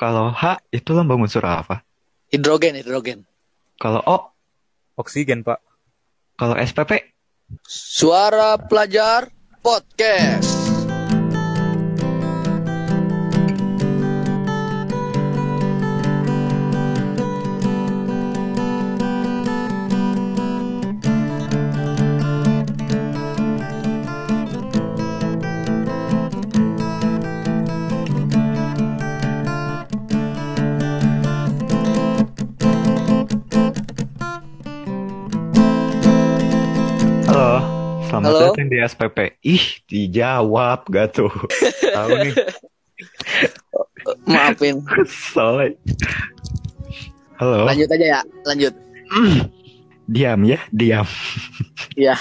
Kalau H itu lambang unsur apa? Hidrogen, hidrogen. Kalau O, Oksigen, Pak. kalau SPP, Suara Pelajar Podcast. SPP. Ih, dijawab gak tuh? Tahu nih. Maafin. Soalnya. Halo. Lanjut aja ya, lanjut. Diam ya, diam. Ya.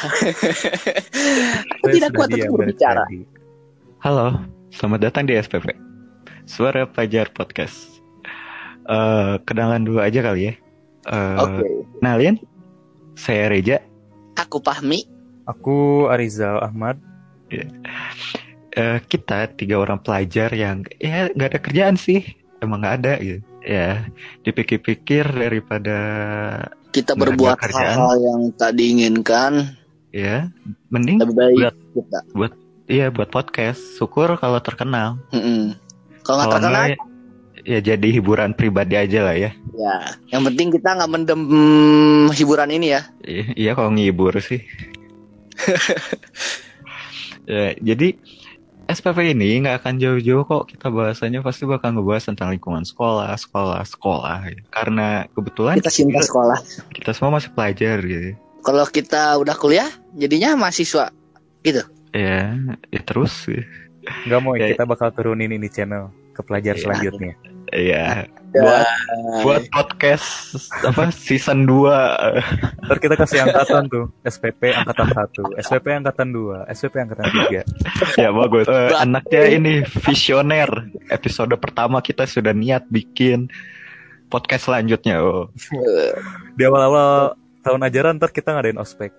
Aku tidak kuat untuk berbicara. tadi. Halo, selamat datang di SPP. Suara Pelajar Podcast. Eh, kenalan dulu aja kali ya. Eh, Oke. Kenalin, saya Reja. Aku Pahmi. Aku Arizal Ahmad. Eh, kita tiga orang pelajar yang ya nggak ada kerjaan sih, emang nggak ada gitu. Ya, dipikir-pikir daripada Kita berbuat hal-hal yang tak diinginkan. ya mending Lebih baik Buat- kita. iya buat podcast. Syukur kalau terkenal. Mm-mm. Kalau nggak terkenal, nggak, ya jadi hiburan pribadi aja lah ya. ya. Yang penting kita nggak mendem mm, hiburan ini ya. Iya kalau ngibur sih. ya, jadi SPP ini nggak akan jauh-jauh kok kita bahasanya pasti bakal ngebahas tentang lingkungan sekolah, sekolah, sekolah. gitu. Karena kebetulan Kita cinta sekolah. kita semua masih pelajar gitu. Kalau kita udah kuliah, jadinya mahasiswa. Ya, ya terus. sih. Nggak mau Ya. kita bakal turunin ini channel ke pelajar Iya. selanjutnya. Iya. Buat buat podcast apa season 2 Ntar kita kasih angkatan tuh. SPP angkatan 1, SPP angkatan 2, SPP angkatan 3. ya bagus. Eh, anaknya ini visioner. Episode pertama kita sudah niat bikin podcast selanjutnya. Oh. Di awal-awal tahun ajaran ntar kita ngadain ospek.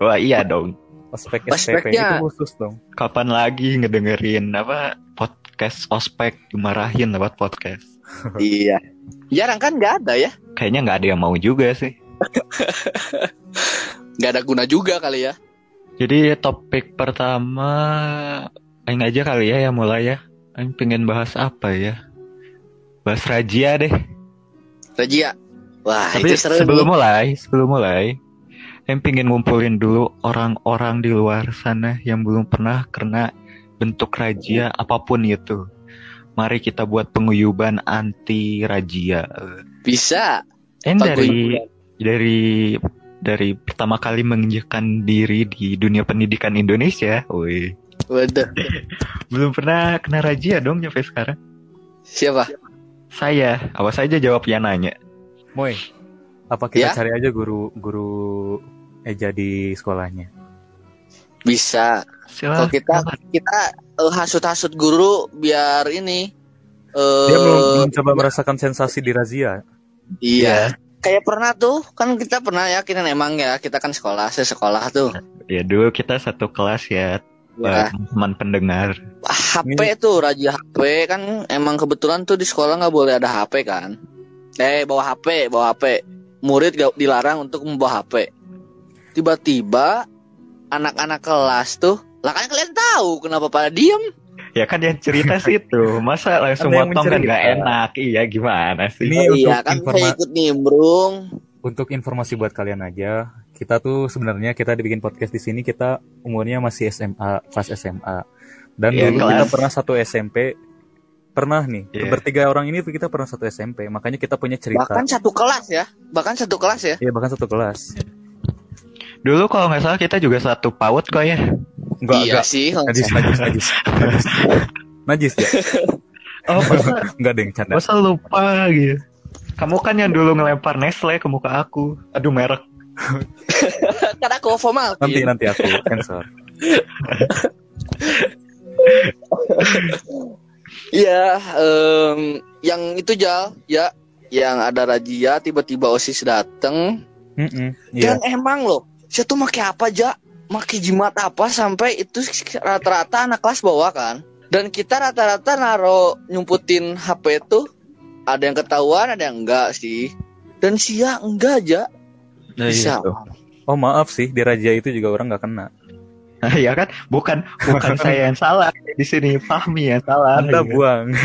Wah iya dong. Ospek SPP Ospeknya. itu khusus dong. Kapan lagi ngedengerin apa podcast ospek dimarahin lewat podcast? iya. Jarang kan nggak ada ya. Kayaknya nggak ada yang mau juga sih. Nggak ada guna juga kali ya. Jadi topik pertama Aing aja kali ya yang mulai ya. Aing pengen bahas apa ya? Bahas Rajia deh. Rajia. Wah, Tapi itu seru sebelum nih. mulai, sebelum mulai, Aing pengen ngumpulin dulu orang-orang di luar sana yang belum pernah kena bentuk rajia apa pun itu. Mari kita buat penguyuban anti rajia. Bisa. Aing dari dari dari pertama kali menginjakan diri di dunia pendidikan Indonesia, woi. Waduh. Belum pernah kena razia dong sampai sekarang. Siapa? Saya, awas aja jawabnya nanya. Moy, apa kita Ya? cari aja guru guru Eja di sekolahnya? Bisa. Kalau Silakan. kita kita eh, hasut-hasut guru biar ini eh Dia belum, belum coba merasakan sensasi di razia. iya. Kayak pernah tuh, kan kita pernah ya, kita emang ya, kita kan sekolah, saya sekolah tuh. Ya dulu kita satu kelas ya, Ya, teman pendengar. HP tuh, raja HP kan emang kebetulan tuh di sekolah nggak boleh ada HP kan. Eh, bawa HP, bawa HP. Murid gak dilarang untuk membawa HP. Tiba-tiba anak-anak kelas tuh, lah kan kalian tahu kenapa pada diem? Ya kan yang cerita situ, masa langsung motong kan nggak enak. Iya gimana sih? Ini Oh, untuk iya kan informa- saya ikut nimbrung. Untuk informasi buat kalian aja, kita tuh sebenarnya kita dibikin podcast di sini kita umurnya masih SMA, kelas SMA. Dan Iya, dulu kelas. kita pernah satu SMP, pernah nih, Iya. bertiga orang ini kita pernah satu SMP, makanya kita punya cerita. Bahkan satu kelas ya, bahkan satu kelas ya. Iya bahkan satu kelas. Dulu kalau nggak salah kita juga satu PAUD kok ya. Enggak, iya enggak. sih. Najis, najis, najis. Najis. Najis ya? Oh masa, Enggak deh, canda. masa lupa gitu. Kamu kan yang dulu ngelempar Nestle ke muka aku. Aduh merek. Karena aku formal. Nanti nanti aku cancel. Iya, em, yang itu Jal, ya, yang ada razia tiba-tiba OSIS dateng Mm-mm, Iya. dan emang loh, saya tuh make apa aja, make jimat apa sampai itu rata-rata anak kelas bawa kan. Dan kita rata-rata naro nyumputin HP itu ada yang ketahuan ada yang enggak sih dan sia enggak aja Nah, Bisa. iya tuh. Oh maaf sih, di Raja itu juga orang nggak kena. Nah, ya kan bukan bukan saya yang salah di sini Fahmi yang salah Anda ya kan? buang.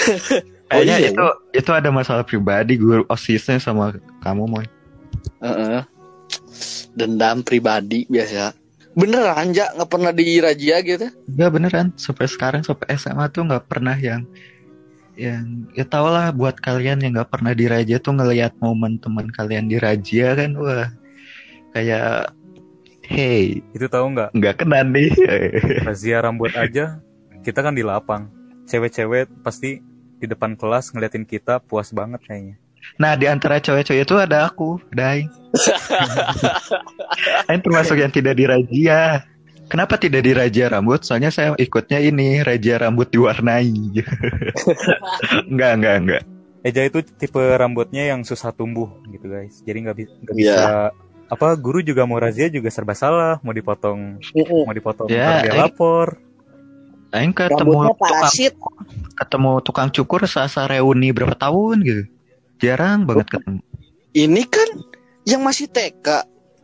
Oh, iya, itu itu ada masalah pribadi guru osisnya sama kamu moy Heeh. dendam pribadi biasa beneran aja nggak pernah dirajia gitu Enggak beneran sampai sekarang sampai SMA tuh nggak pernah yang yang ya tau lah buat kalian yang nggak pernah diraja tuh ngelihat momen teman kalian dirajia kan wah kayak hey itu tahu nggak? nggak kena nih Razia rambut aja, kita kan di lapang. Cewek-cewek pasti di depan kelas ngeliatin kita puas banget kayaknya. Nah di antara cewek-cewek itu ada aku Dai Aing termasuk yang tidak dirajia Kenapa tidak dirajia rambut? Soalnya saya ikutnya ini Raja rambut diwarnai Enggak, enggak, enggak Eja itu tipe rambutnya yang susah tumbuh gitu guys. Jadi nggak bi- nggak Iya. bisa apa guru juga mau razia juga serba salah, mau dipotong mau dipotong Ya, ntar dia lapor. Aing ketemu tukang, ketemu tukang cukur sasa reuni berapa tahun gitu Jarang banget ketemu ini kan yang masih TK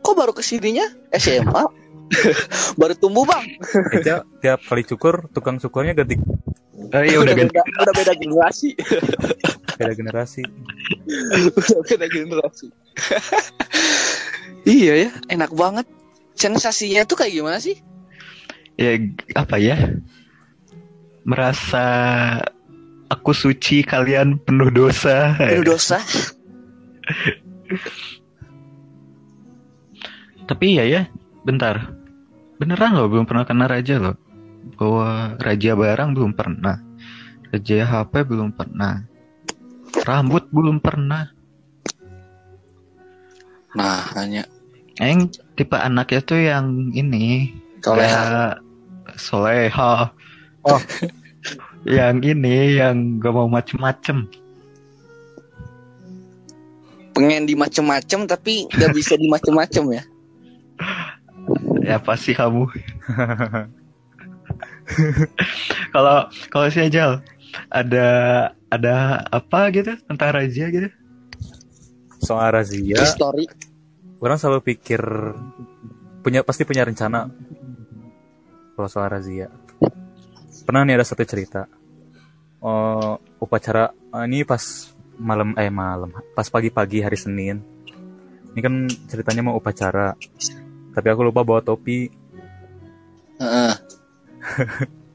kok baru ke sininya SMA baru tumbuh bang. Eja tiap kali cukur tukang cukurnya ganti. Oh iya udah ganti. Beda, udah beda generasi. Beda generasi. udah beda generasi. Iya ya. Enak banget. Sensasinya tuh kayak gimana sih? Ya apa ya? Merasa aku suci kalian penuh dosa. Penuh dosa. Tapi ya ya bentar. Beneran loh belum pernah kena raja loh. Bawa raja barang belum pernah. Raja HP belum pernah. Rambut belum pernah. Nah hanya. Eng tipe anaknya tuh yang ini. Soleha. Soleha. Oh. yang ini yang gak mau macem-macem. Pengen di macem-macem tapi nggak bisa di macem-macem ya ya pasti kamu? Kalau kalau si Ajal ada ada apa gitu? Tentang raja gitu? Soal razia, history. orang selalu pikir punya pasti punya rencana kalau soal razia. Pernah nih ada satu cerita. Oh, upacara ah, ini pas malam eh malam, pas pagi-pagi hari Senin. Ini kan ceritanya mau upacara. Tapi aku lupa bawa topi. Heeh.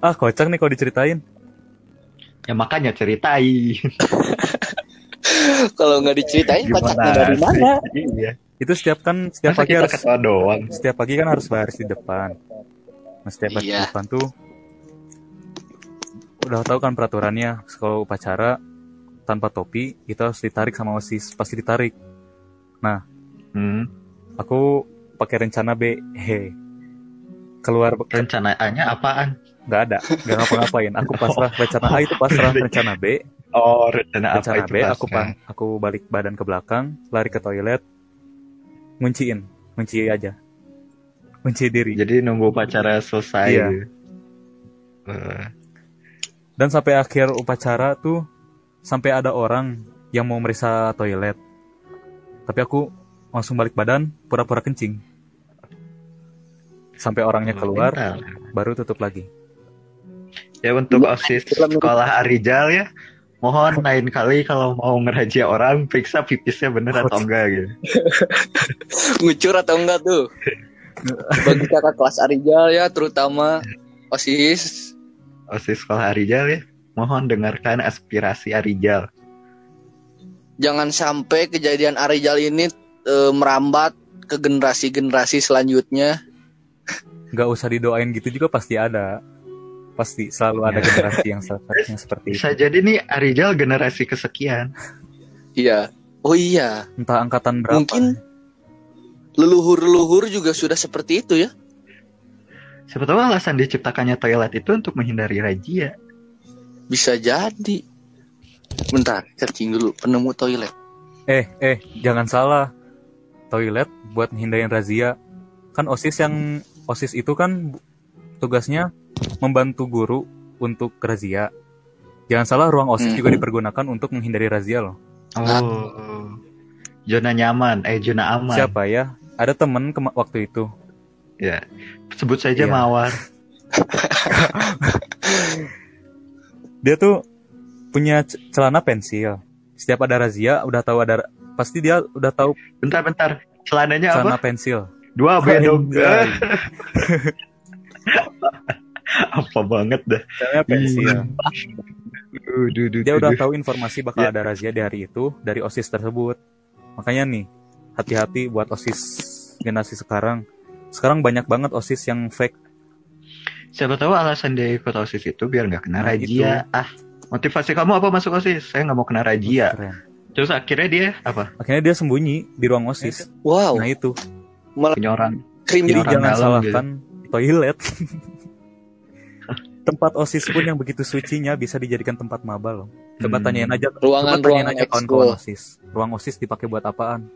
Ah, kocak nih kalau diceritain. ya makanya ceritain kalau nggak diceritain kocaknya dari mana iya Itu setiap kan setiap Masa pagi harus doang setiap pagi kan harus baris di depan. Nah, setiap Iya. depan tuh udah tahu kan peraturannya kalau upacara tanpa topi itu harus ditarik sama osis pasti ditarik. hmm. Aku pakai rencana B, he keluar rencananya apaan nggak ada nggak ngapa-ngapain. Aku pasrah rencana A itu pasrah rencana B, oh rencana apa rencana itu B aku pasnya? pa- aku balik badan ke belakang, lari ke toilet, ngunciin, kunci aja, kunci diri. jadi nunggu upacara selesai Iya. Eh, Dan sampai akhir upacara tuh sampai ada orang yang mau meriksa toilet. Tapi aku langsung balik badan, pura-pura kencing. Sampai orangnya keluar, pintar. baru tutup lagi. Ya untuk OSIS sekolah Arijal ya, mohon lain kali kalau mau ngerajia orang periksa pipisnya bener atau enggak gitu. ngucur atau enggak tuh bagi kakak kelas Arijal ya terutama osis OSIS sekolah Arijal ya, mohon dengarkan aspirasi Arijal. jangan sampai kejadian Arijal ini eh, merambat ke generasi-generasi selanjutnya Nggak usah didoain gitu juga pasti ada. Pasti selalu ada generasi yang, se- yang seperti itu. Bisa jadi nih Arijal generasi kesekian. iya oh iya Entah angkatan berapa. mungkin leluhur-leluhur juga sudah seperti itu ya Siapa tahu alasan diciptakannya toilet itu untuk menghindari razia. bisa jadi bentar searching dulu penemu toilet Eh, eh, jangan salah. Toilet buat hindarin razia. Kan OSIS yang OSIS itu kan tugasnya membantu guru untuk razia. Jangan salah, ruang OSIS Hmm. juga dipergunakan untuk menghindari razia loh. Oh. Zona nyaman, eh zona aman. Siapa ya? Ada temen waktu itu. Ya. Sebut saja Iya. Mawar. Dia tuh punya celana pensil. Setiap ada razia, udah tahu ada pasti dia udah tahu Bentar-bentar. Celananya celana apa? pensil. Dua B dong. Anjay. apa banget dah. Celananya pensil. Duh, duh, duh, Dia udah tahu informasi bakal Iya. ada razia di hari itu dari OSIS tersebut. Makanya nih, hati-hati buat OSIS generasi sekarang. Sekarang banyak banget OSIS yang fake. Siapa tahu alasan dia ikut OSIS itu biar nggak kena Nah, razia. Ah, motivasi kamu apa masuk OSIS? Saya nggak mau kena razia. Keren. Terus akhirnya dia apa? Akhirnya dia sembunyi di ruang OSIS. Wow, Nah itu. malah krim Jadi jangan salahkan toilet. tempat OSIS pun yang begitu sucinya bisa dijadikan tempat maba loh. Coba Hmm. tanyain aja, coba ruangan tanyain ruangan aja kawan-kawan. OSIS. Ruang OSIS dipakai buat apaan?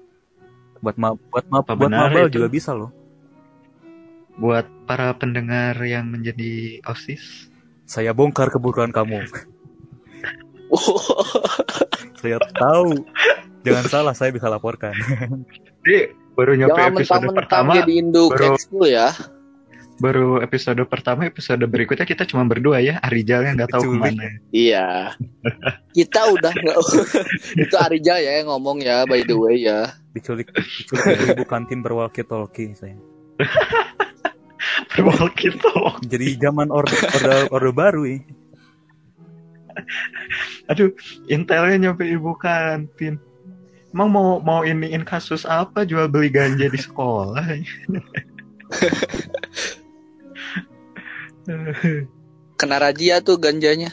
Buat ma buat ma Apa buat benar maba itu? juga bisa loh. Buat para pendengar yang menjadi OSIS. Saya bongkar keburukan kamu. Saya tahu. Jangan salah, saya bisa laporkan. Jadi baru nyampe Jangan episode mentang-mentang pertama, jadi induk baru- ya. baru episode pertama, episode berikutnya kita cuma berdua ya. Arijalnya nggak tahu ke mana. Iya. Kita udah nggak itu Arija ya yang ngomong ya by the way ya. Diculik, diculik dari ibu kantin berwalkie-talkie saya. Berwalkie Jadi zaman orde orde, orde baru ya. Aduh, intelnya nyampe ibu kantin. Emang mau mau iniin kasus apa jual beli ganja di sekolah? Kena razia tuh ganjanya.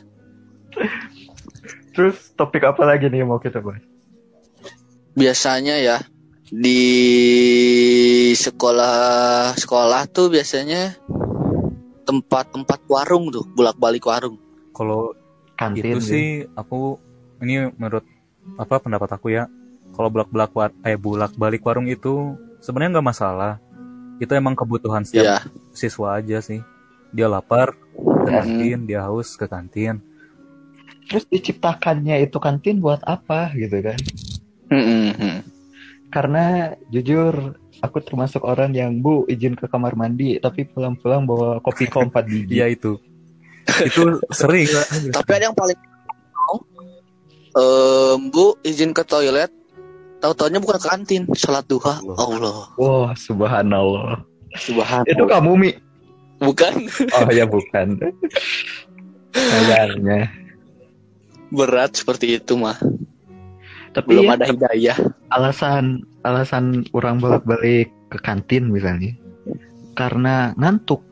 Terus topik apa lagi nih yang mau kita bahas? Biasanya ya di sekolah sekolah tuh biasanya tempat-tempat warung tuh, bolak-balik warung. Kalau Kantin itu gitu. sih aku ini menurut apa pendapat aku ya. Kalau bolak-balik war eh bolak-balik warung itu sebenarnya nggak masalah. Itu emang kebutuhan setiap Iya. siswa aja sih. Dia lapar ke kantin, dia haus ke kantin. Terus diciptakannya itu kantin buat apa gitu kan? Karena jujur aku termasuk orang yang bu izin ke kamar mandi tapi pulang-pulang bawa kopi ko empat biji. Iya itu. itu sering. Tapi ada yang paling Ehm, Bu izin ke toilet tahu-taunya bukan ke kantin, sholat duha. Allah. Allah. Wah, subhanallah. Subhanallah. Itu kamu Mi? Bukan Oh ya bukan. Kayaknya. berat seperti itu mah. Tapi Belum ya, ada hidayah. alasan alasan orang bolak-balik ke kantin misalnya karena ngantuk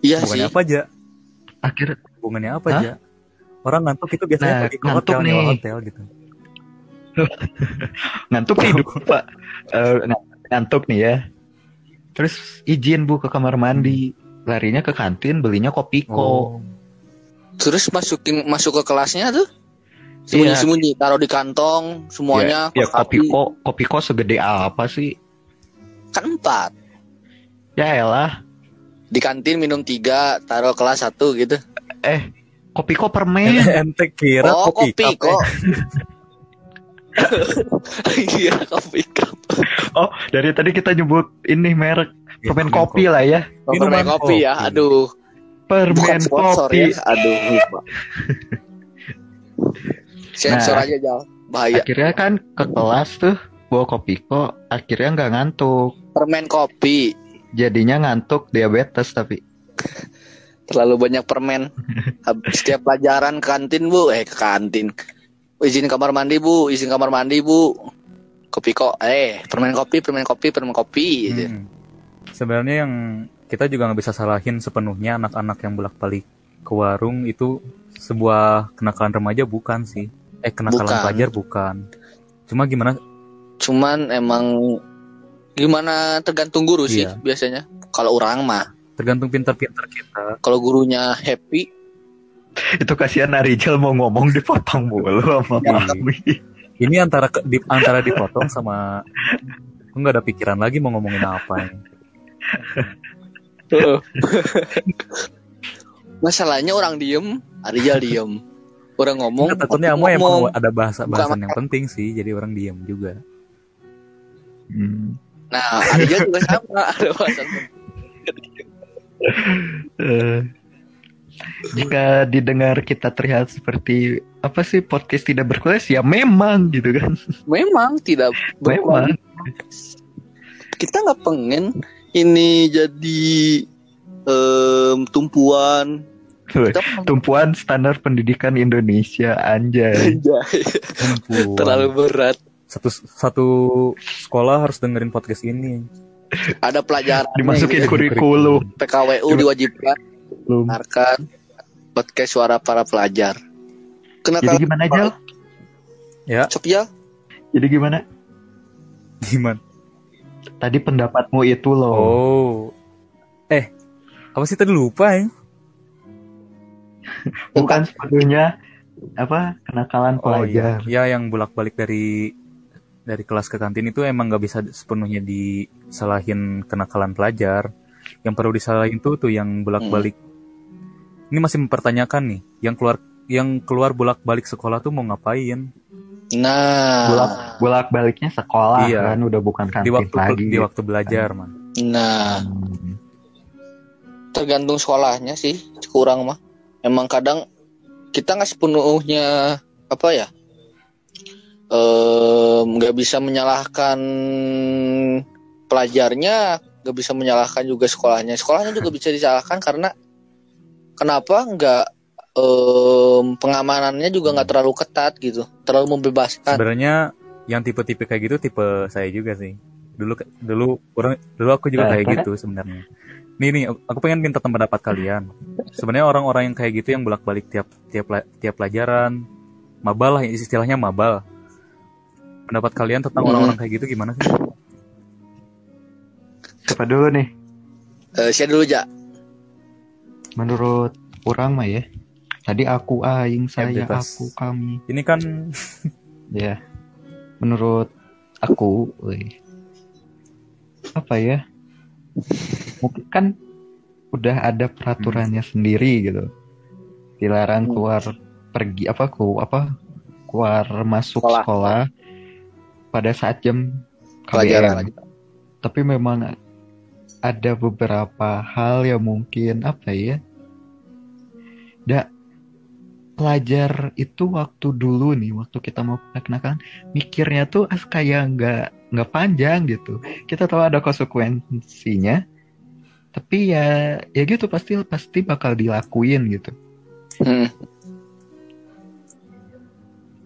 Iya sih. Hubungannya apa aja? akhir Hubungannya apa Hah? aja? Orang ngantuk itu biasanya Nah, pergi ke ngantuk hotel, nih. hotel gitu. ngantuk hidup pak Eh, ng- ngantuk nih ya terus izin bu ke kamar mandi larinya ke kantin belinya kopi ko Oh. Terus masukin masuk ke kelasnya tuh. Iya. Sembunyi-sembunyi, taruh di kantong semuanya. ya, ya kos kopi kaki. ko kopi ko segede apa sih kan empat. ya elah Di kantin minum tiga, taruh kelas satu gitu. eh kopi ko permen Ente kira oh kopi, kopi kok. eh. Iya kopi cup. oh dari tadi kita nyebut ini merek Ya, permen permen kopi lah ya Minuman Minuman kopi ya, kopi. aduh. Bukan permen sponsor kopi ya, aduh. Sensor Nah. aja jal, bahaya. akhirnya kan ke kelas tuh bawa kopi ko akhirnya nggak ngantuk Permen kopi, jadinya ngantuk diabetes tapi terlalu banyak permen. Setiap pelajaran ke kantin bu, eh ke kantin. Izin kamar mandi bu, izin kamar mandi bu. Kopi kok, eh permen kopi, permen kopi, permen kopi. gitu. Hmm. Sebenarnya yang kita juga nggak bisa salahin sepenuhnya anak-anak yang bolak-balik ke warung itu sebuah kenakalan remaja bukan sih. Eh kenakalan Bukan. pelajar bukan. Cuma gimana? Cuman emang gimana tergantung guru sih Iya. biasanya. Kalau orang mah, Tergantung pintar-pintar kita. kalau gurunya happy, itu kasihan Arijal mau ngomong dipotong mulu sama Iya. Mami. Ini antara ke- di, antara dipotong sama aku nggak ada pikiran lagi mau ngomongin apa. ini. Masalahnya orang diem, Arija diem orang ngomong Nggak, takutnya Amo emang ngomong. ada bahasa bahasan Bukan- yang penting sih jadi orang diem juga. Hmm. nah Arija juga sama ada bahasan Eh, jika didengar kita terlihat seperti apa sih podcast tidak berkelas ya memang gitu kan. Memang tidak memang. kita nggak pengen ini jadi em, tumpuan tumpuan standar pendidikan Indonesia anjay. Anjay, terlalu berat. Satu satu sekolah harus dengerin podcast ini. Ada pelajaran dimasukin gitu. kurikulum. PKWU diwajibkan Belum. dengarkan podcast suara para pelajar. Jadi kenapa gimana Jal? ya. Cok ya. Jadi gimana? Gimana? Tadi pendapatmu itu loh. Oh. Eh apa sih tadi lupa ya bukan sepenuhnya apa kenakalan Oh iya, pelajar ya yang bolak-balik dari dari kelas ke kantin itu emang nggak bisa sepenuhnya disalahin kenakalan pelajar. Yang perlu disalahin tuh tuh yang bolak-balik. Ini masih mempertanyakan nih, yang keluar yang keluar bolak-balik sekolah tuh mau ngapain? nah bolak bolak baliknya sekolah Iya. kan udah bukan kantin Di waktu lagi di waktu belajar, man. nah Hmm. tergantung sekolahnya sih kurang mah emang kadang kita nggak sepenuhnya apa ya nggak bisa menyalahkan pelajarnya nggak bisa menyalahkan juga sekolahnya sekolahnya juga bisa disalahkan karena kenapa nggak em, pengamanannya juga nggak terlalu ketat gitu terlalu membebaskan Sebenarnya yang tipe-tipe kayak gitu tipe saya juga sih. Dulu dulu orang dulu aku juga Eh, kayak karena- gitu sebenarnya. Nih nih, aku pengen minta pendapat kalian. Sebenarnya orang-orang yang kayak gitu yang bolak-balik tiap tiap tiap pelajaran, mabal lah istilahnya mabal. Pendapat kalian tentang Hmm. orang-orang kayak gitu gimana sih? siapa dulu nih Eh, saya dulu ja menurut orang mah ya tadi aku aing saya bebas. aku kami Ini kan ya menurut aku weh, apa ya mungkin kan udah ada peraturannya sendiri gitu. Dilarang Hmm. keluar pergi apa ku apa keluar masuk Sekolah. sekolah, pada saat jam pelajaran KBM tapi memang ada beberapa hal yang mungkin apa ya da pelajar itu waktu dulu nih waktu kita mau kenakalan mikirnya tuh as kayak nggak nggak panjang gitu. Kita tahu ada konsekuensinya tapi ya ya gitu pasti pasti bakal dilakuin gitu Hmm.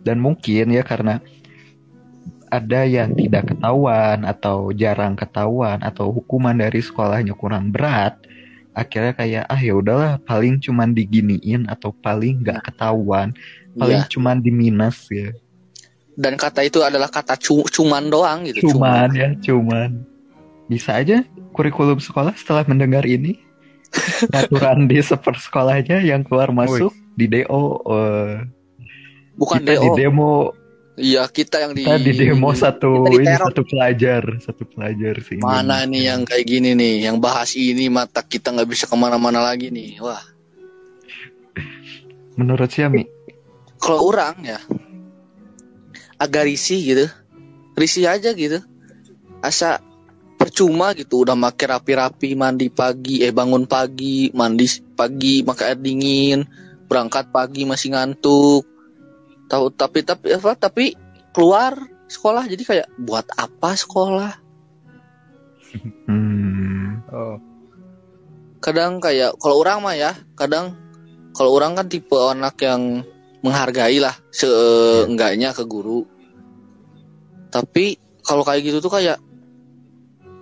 dan mungkin ya karena ada yang tidak ketahuan atau jarang ketahuan atau hukuman dari sekolahnya kurang berat akhirnya kayak ah ya udahlah paling cuman diginiin atau paling nggak ketahuan paling Iya. cuman di minus ya dan kata itu adalah kata cu- cuman doang gitu cuman ya cuman bisa aja kurikulum sekolah setelah mendengar ini. Peraturan di seper sekolahnya yang keluar masuk di do eh, bukan kita DO di demo. Iya kita yang di kita di demo satu kita ini satu pelajar satu pelajar sih mana nih yang kayak gini nih? Yang bahas ini mata kita nggak bisa ke mana-mana lagi nih. Wah. Menurut Siami kalau orang ya agak risih gitu. Risih aja gitu. Asa percuma gitu udah make rapi-rapi mandi pagi eh bangun pagi mandi pagi pakai air dingin berangkat pagi masih ngantuk. Tahu tapi tapi apa tapi keluar sekolah jadi kayak buat apa sekolah? Hmm, oh, kadang kayak kalau orang mah ya kadang kalau orang kan tipe anak yang menghargai lah seenggaknya ke guru. Tapi kalau kayak gitu tuh kayak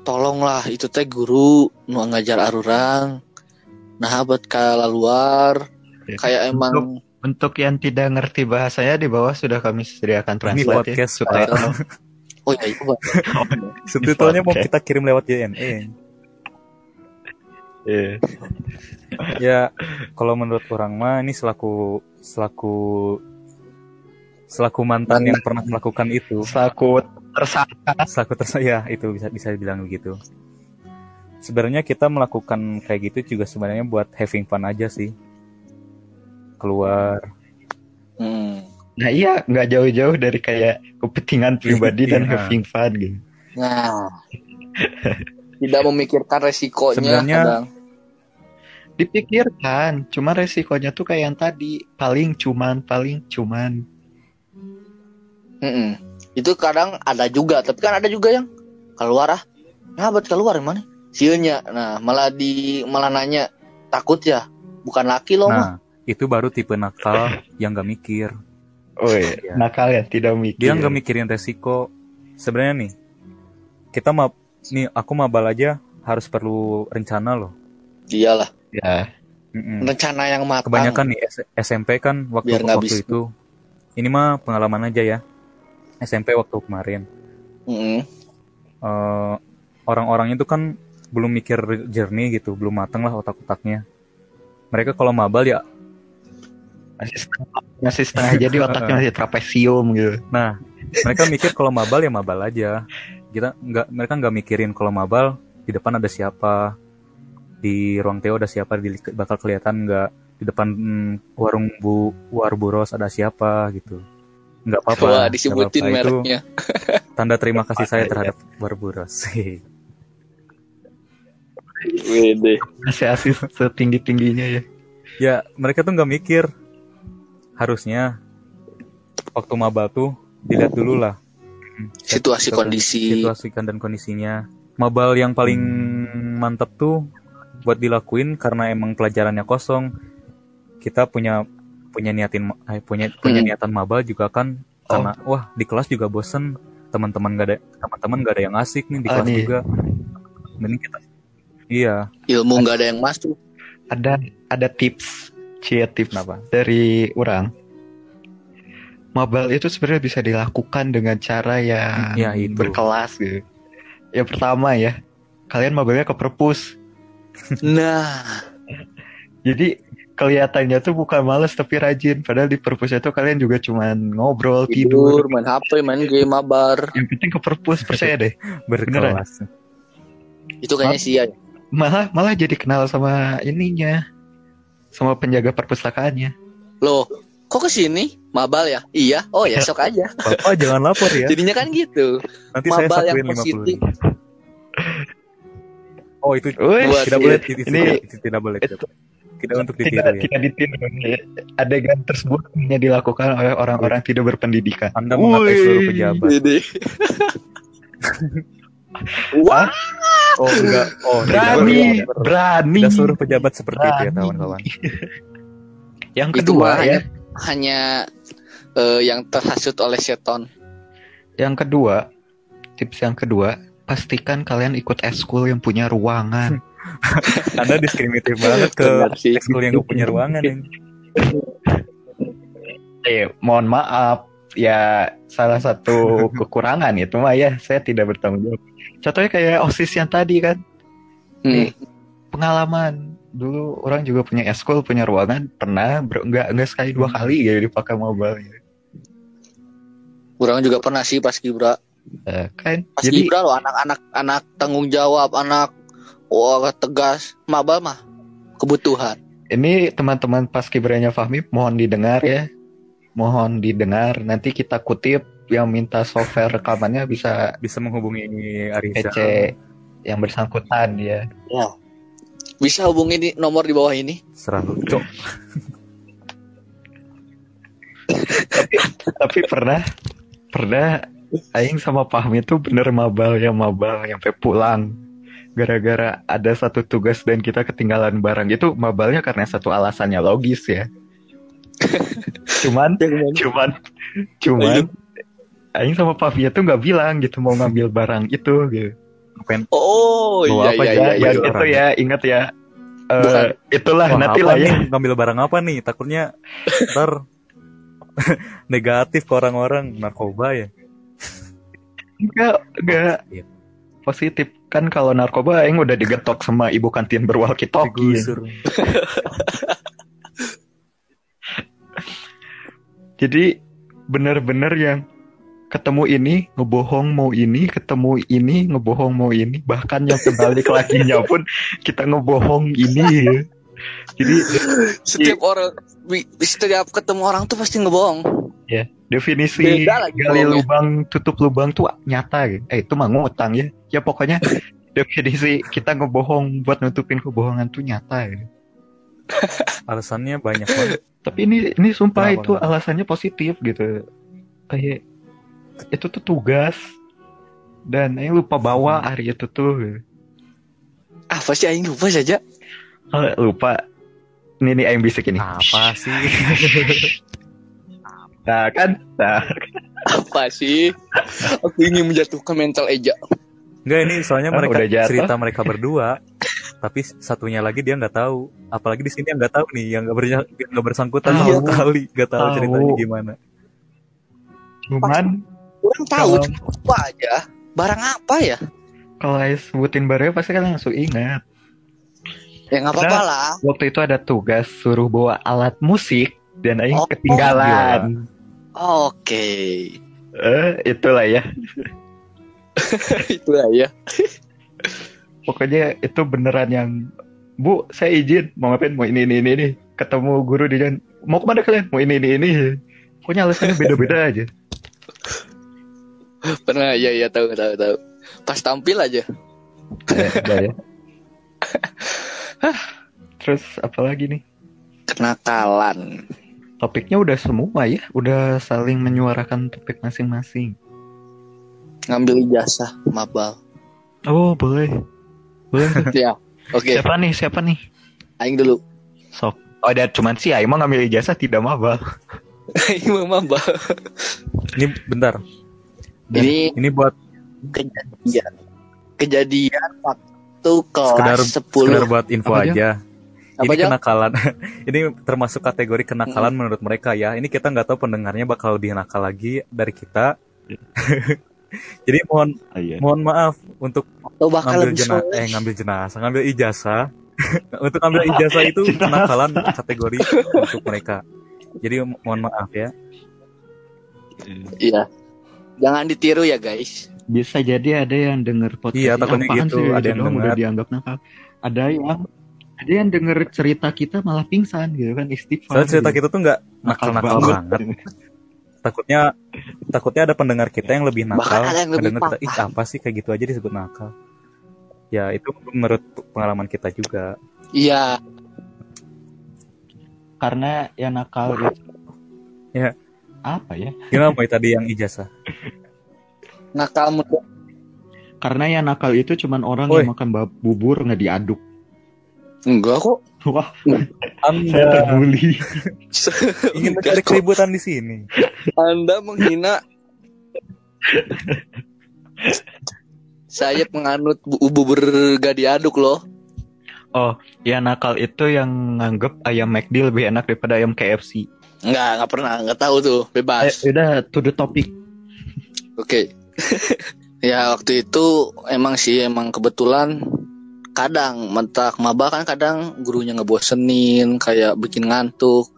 tolonglah itu teh guru nu ngajar arurang nah buat kala luar Ya. kayak emang untuk yang tidak ngerti bahasanya di bawah sudah kami sediakan translate podcast ya, subtitle. oh ya itu Pak. subtitlenya mau kita kirim lewat JNE. Iya. ya kalau menurut orang mah ini selaku selaku selaku mantan yang pernah melakukan itu Selaku tersangka selaku tersaya itu bisa bisa dibilang begitu sebenarnya kita melakukan kayak gitu juga sebenarnya buat having fun aja sih keluar Hmm. Nah iya, nggak jauh-jauh dari kayak kepentingan pribadi dan Iya. having fun gitu. Nah. Tidak memikirkan resikonya Sebenarnya- kadang. Dipikirkan, cuma resikonya tuh kayak yang tadi, paling cuman, paling cuman. Mm-mm. Itu kadang ada juga, tapi kan ada juga yang keluar ah. Nah, buat keluar mana? Sieunya. Nah, malah di malah nanya takut ya. Bukan laki lo mah. nah itu baru tipe nakal yang nggak mikir Oh iya, Iya. nakal ya, tidak mikir. dia nggak mikirin resiko sebenarnya nih kita mah nih aku mabal aja harus perlu rencana loh Iyalah, Ya, Mm-mm. rencana yang matang. kebanyakan nih S- SMP kan waktu Biar waktu itu ini mah pengalaman aja ya SMP waktu kemarin Mm-mm. Eh, orang-orang itu kan belum mikir jernih gitu belum mateng lah otak-otaknya mereka kalau mabal ya masih setengah, masih setengah jadi otaknya masih trapesium gitu. nah mereka mikir kalau mabal ya mabal aja kita nggak mereka nggak mikirin kalau mabal di depan ada siapa di ruang Teo ada siapa di, bakal kelihatan nggak di depan mm, warung bu war buros ada siapa gitu nggak apa-apa Wah, disebutin apa-apa. Itu mereknya. tanda terima kasih saya terhadap war buros Wede. Masih asis setinggi-tingginya ya. ya mereka tuh nggak mikir harusnya waktu mabal tuh dilihat dulu lah Hmm, Situasi situ- kondisi. situasi dan kondisinya mabal yang paling mantep tuh buat dilakuin karena emang pelajarannya kosong kita punya punya niatin eh, punya punya Hmm. niatan mabal juga kan karena wah di kelas juga bosen teman-teman gak ada teman-teman gak ada yang asik nih di kelas nih. juga mending kita iya Ilmu nggak ada yang masuk. Ada ada tips, cie tips kenapa dari orang. Mabal itu sebenarnya bisa dilakukan dengan cara yang Ya, itu. berkelas gitu. Yang pertama ya, kalian mabalnya ke perpus. Nah, Jadi kelihatannya tuh bukan males tapi rajin. Padahal di perpus itu kalian juga cuman ngobrol, tidur. tidur, main HP, main game, mabar. Yang penting ke perpus percaya deh. berkelas Itu kayaknya sih ya. Malah malah jadi kenal sama ininya, sama penjaga perpustakaannya. Loh, kok ke sini? Mabal ya? Iya. Oh ya, sok aja. bapak jangan lapor ya Jadinya kan gitu. nanti saya Mabal yang sakuin lima positif. oh itu Buat tidak boleh itu, Ini- tidak, itu tidak boleh itu tidak untuk ditiru tidak ya tidak ditiru. Adegan tersebut hanya dilakukan oleh orang-orang tidak berpendidikan. Anda mengatai seluruh pejabat Wede. Wah, oh enggak oh Berani, tidak, berani. tidak seluruh pejabat seperti itu ya Berani. kawan-kawan Yang Itu kedua mah ya, hanya eh, yang terhasut oleh seton. yang kedua, tips yang kedua, pastikan kalian ikut eskul yang punya ruangan. Anda diskriminatif banget ke ekskul yang gak punya ruangan yang eh, mohon maaf, ya salah satu kekurangan itu mah ya, saya tidak bertanggung jawab. Contohnya kayak osis yang tadi kan, Hmm. pengalaman. Dulu orang juga punya eskul punya ruangan pernah ber- nggak nggak sekali dua kali ya dipakai mobile Kurang juga pernah sih pas Gibra. Eh, kan? Pas jadi Gibra loh anak-anak anak tanggung jawab, anak wah tegas. Mabal mah kebutuhan. ini teman-teman pas kibranya Fahmi mohon didengar ya. Mohon didengar. Nanti kita kutip yang minta software rekamannya bisa bisa menghubungi Ariza PC yang bersangkutan ya. Bisa hubungi di nomor di bawah ini. seralu cok. Tapi pernah pernah Aing sama Fahmi tuh bener mabal ya mabal sampai pulang gara-gara ada satu tugas dan kita ketinggalan barang itu mabalnya karena satu alasannya logis ya cuman cuman cuman Aing sama Pavia tuh nggak bilang gitu mau ngambil barang itu gitu ngapain Oh iya apa iya aja? iya. ya iya. itu orang. ya ingat ya Eh, Bukan. itulah Wah, nanti lah ya nih? ngambil barang apa nih takutnya ntar negatif ke orang-orang narkoba ya enggak enggak Iya. positif kan kalau narkoba Aing udah digetok sama ibu kantin berwalkie talkie digusur jadi bener-bener yang ketemu ini ngebohong mau ini ketemu ini ngebohong mau ini bahkan yang kebalik laginya pun kita ngebohong ini ya. Jadi Setiap orang setiap ketemu orang tuh pasti ngebohong. ya definisi gali lubang tutup lubang tuh nyata gitu. Eh itu mah ngutang ya. Ya pokoknya definisi kita ngebohong buat nutupin kebohongan tuh nyata gitu. Alasannya banyak banget. Tapi ini ini sumpah Kenapa, itu kenapa? alasannya positif gitu. Kayak itu tuh tugas dan yang lupa bawa hari itu tuh. Apa sih aing lupa saja. Oh, lupa. Ini nih yang bisik ini. Apa sih? Nah kan, nah Apa sih? Aku ingin menjatuhkan mental Eja. Enggak ini soalnya Ah, mereka cerita mereka berdua, tapi satunya lagi dia nggak tahu. Apalagi di sini yang nggak tahu nih, yang nggak yang nggak bersangkutan Tahu. sama sekali, nggak tahu Tahu. ceritanya gimana. cuman Orang tahu Kalau- lupa aja. Barang apa ya? kalau saya sebutin barangnya pasti kan langsung ingat. Ya nggak apa-apa lah. Waktu itu ada tugas suruh bawa alat musik dan aing Oh, ketinggalan. Oke. Eh, itulah ya. Itu ya. Pokoknya itu beneran yang Bu, saya izin mau ngapain? Mau ini ini ini, ini. Ketemu guru di jalan. Mau ke mana kalian? Mau ini ini ini. Pokoknya alasannya beda-beda aja. Pernah ya ya tahu tahu tahu. Pas tampil aja. Ya, ya. Terus apa lagi nih? Kenakalan. Topiknya udah semua ya, udah saling menyuarakan topik masing-masing. Ngambil ijazah mabal. Oh, boleh. Boleh. ya. Oke, Siapa nih? Siapa nih? aing dulu. Sok. Oh, ada cuman sih Aing mah ngambil ijazah tidak mabal. Aing mau mabal. Ini bentar, Dan- Ini ini buat kejadian. Kejadian waktu sekedar kelas 10. sekedar buat info Apa aja? aja. Apa ini aja? kenakalan. ini termasuk kategori kenakalan menurut mereka ya. Ini kita nggak tahu pendengarnya bakal lebih nakal lagi dari kita. Jadi mohon Oh, iya. mohon maaf untuk ngambil jenazah, eh ngambil jenazah, ngambil ijazah. untuk ngambil ijazah itu kenakalan kategori untuk mereka. Jadi mo- mohon maaf ya. Iya. Jangan ditiru ya guys. Bisa jadi ada yang denger podcast Iya, ini, takutnya gitu, ada gitu yang doang udah dengar. dianggap nakal. Ada yang ada yang denger cerita kita malah pingsan gitu kan istighfar. Soalnya cerita gitu. kita tuh nggak nakal-nakal banget. Takutnya takutnya ada pendengar kita yang lebih nakal. Bahkan ada yang lebih Ngedenger kita, ih apa sih kayak gitu aja disebut nakal. Ya itu menurut pengalaman kita juga. Iya. Karena yang nakal itu Ya. apa ya? Gimana Boy tadi yang ijazah? Nakal. Karena yang nakal itu cuman orang Woi. yang makan bubur nggak diaduk. Enggak kok. Wah, saya Anda terbuli. ingin mencari keributan di sini. Anda menghina saya penganut bu- bubur gak diaduk loh. Oh, yang nakal itu yang nganggep ayam McD lebih enak daripada ayam KFC. Enggak, enggak pernah, enggak tahu tuh, Eh, bebas. udah to the topic. Oke. ya waktu itu emang sih emang kebetulan kadang mentak maba kan kadang gurunya ngebosenin kayak bikin ngantuk.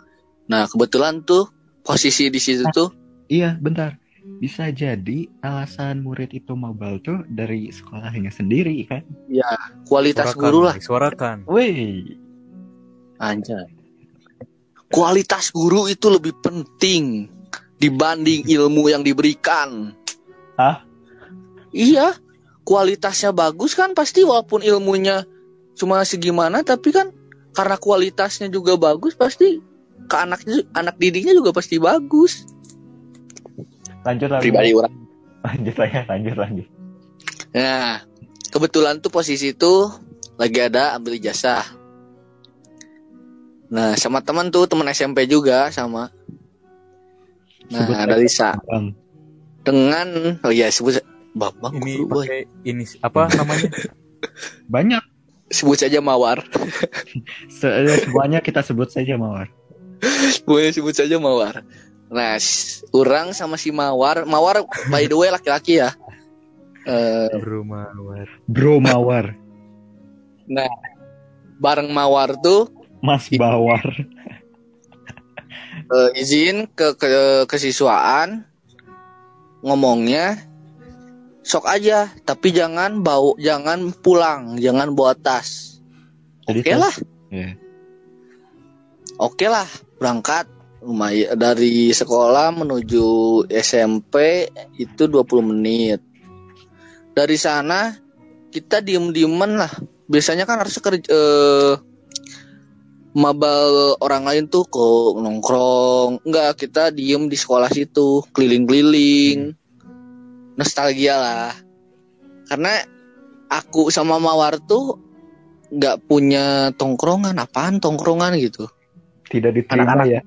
Nah kebetulan tuh posisi di situ tuh Iya, bentar. Bisa jadi alasan murid itu mabal tuh dari sekolahnya sendiri kan? kualitas Suarakan, guru lah Suarakan. Wih, anjay. Kualitas guru itu lebih penting dibanding ilmu yang diberikan. Hah? Iya, kualitasnya bagus kan pasti walaupun ilmunya cuma segimana tapi kan karena kualitasnya juga bagus pasti ke anaknya anak didiknya juga pasti bagus. lanjut lagi. Pribadi orang. Lanjut ya, lanjut lanjut. Nah, kebetulan tuh posisi itu lagi ada ambil ijazah. Nah, sama teman tuh teman SMP juga sama. Nah, Sebut dengan oh iya sebut Babang Ini guru, pakai ini apa namanya? Banyak. sebut saja Mawar. Se- semuanya kita sebut saja Mawar. Boleh sebut saja Mawar. Nah, orang sama si Mawar, Mawar by the way laki-laki ya. Eh, Rumah Bro Mawar, bareng Mawar tuh Mas Bawar. eh, izin ke, ke kesiswaan ngomongnya sok aja, tapi jangan bau, jangan pulang, jangan bawa tas. Oke tas- lah. Iya. oke lah berangkat. Lumayan dari sekolah menuju SMP itu 20 menit. Dari sana kita diem-dieman lah. Biasanya kan harus kerja eh, mabal orang lain tuh ke nongkrong. Enggak kita diem di sekolah situ keliling-keliling nostalgia lah karena aku sama Mawar tuh nggak punya tongkrongan apaan tongkrongan gitu Tidak diterima Anak-anak. ya.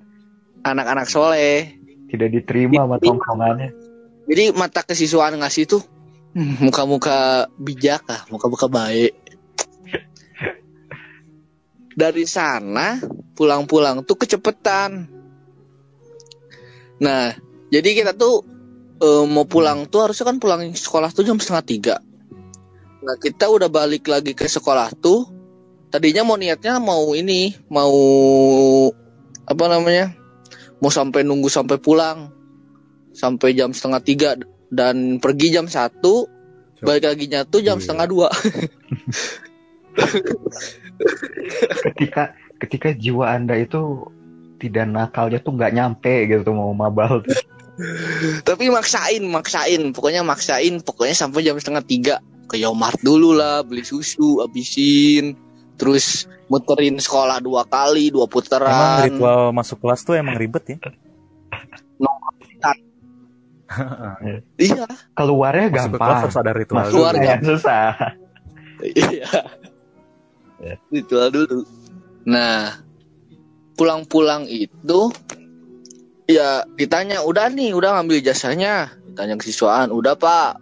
anak-anak soleh Tidak diterima sama tongkrongannya. jadi mata kesiswaan ngasih tuh hmm, muka-muka bijak lah muka-muka baik dari sana pulang-pulang tuh kecepetan nah jadi kita tuh eh, mau pulang tuh harusnya kan pulang sekolah tuh jam setengah tiga nah kita udah balik lagi ke sekolah tuh tadinya mau niatnya mau ini mau apa namanya mau sampai nunggu sampai pulang sampai jam setengah tiga dan pergi jam satu balik laginya tuh jam Iya. setengah dua Ketika ketika jiwa anda itu tidak nakalnya tuh nggak nyampe gitu mau mabal tuh. Tapi maksain maksain. Pokoknya maksain pokoknya sampai jam setengah tiga. Ke Yomart dulu lah beli susu habisin. Terus muterin sekolah dua kali dua Emang putaran ritual masuk kelas tuh emang ribet ya? iya. Keluarnya Masuk ke kelas gampang. harus ada ritual Masuk susah. iya. Ritual dulu. Nah pulang-pulang itu ya ditanya udah nih udah ngambil jasanya ditanya kesiswaan udah pak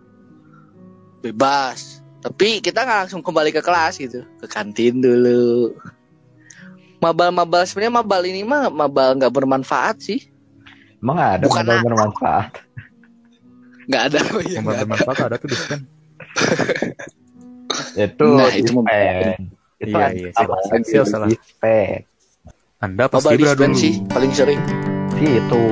bebas tapi kita nggak langsung kembali ke kelas gitu ke kantin dulu mabal-mabal sebenarnya mabal ini mah mabal nggak bermanfaat sih Emang ada Bukan mabal bermanfaat. nggak ada iya, nggak ada. bermanfaat ada tuh dispen. Itu Nah, itu. Itu Iya, ada iya, salah. Anda mabal Gibra dispen dulu. sih paling sering Si itu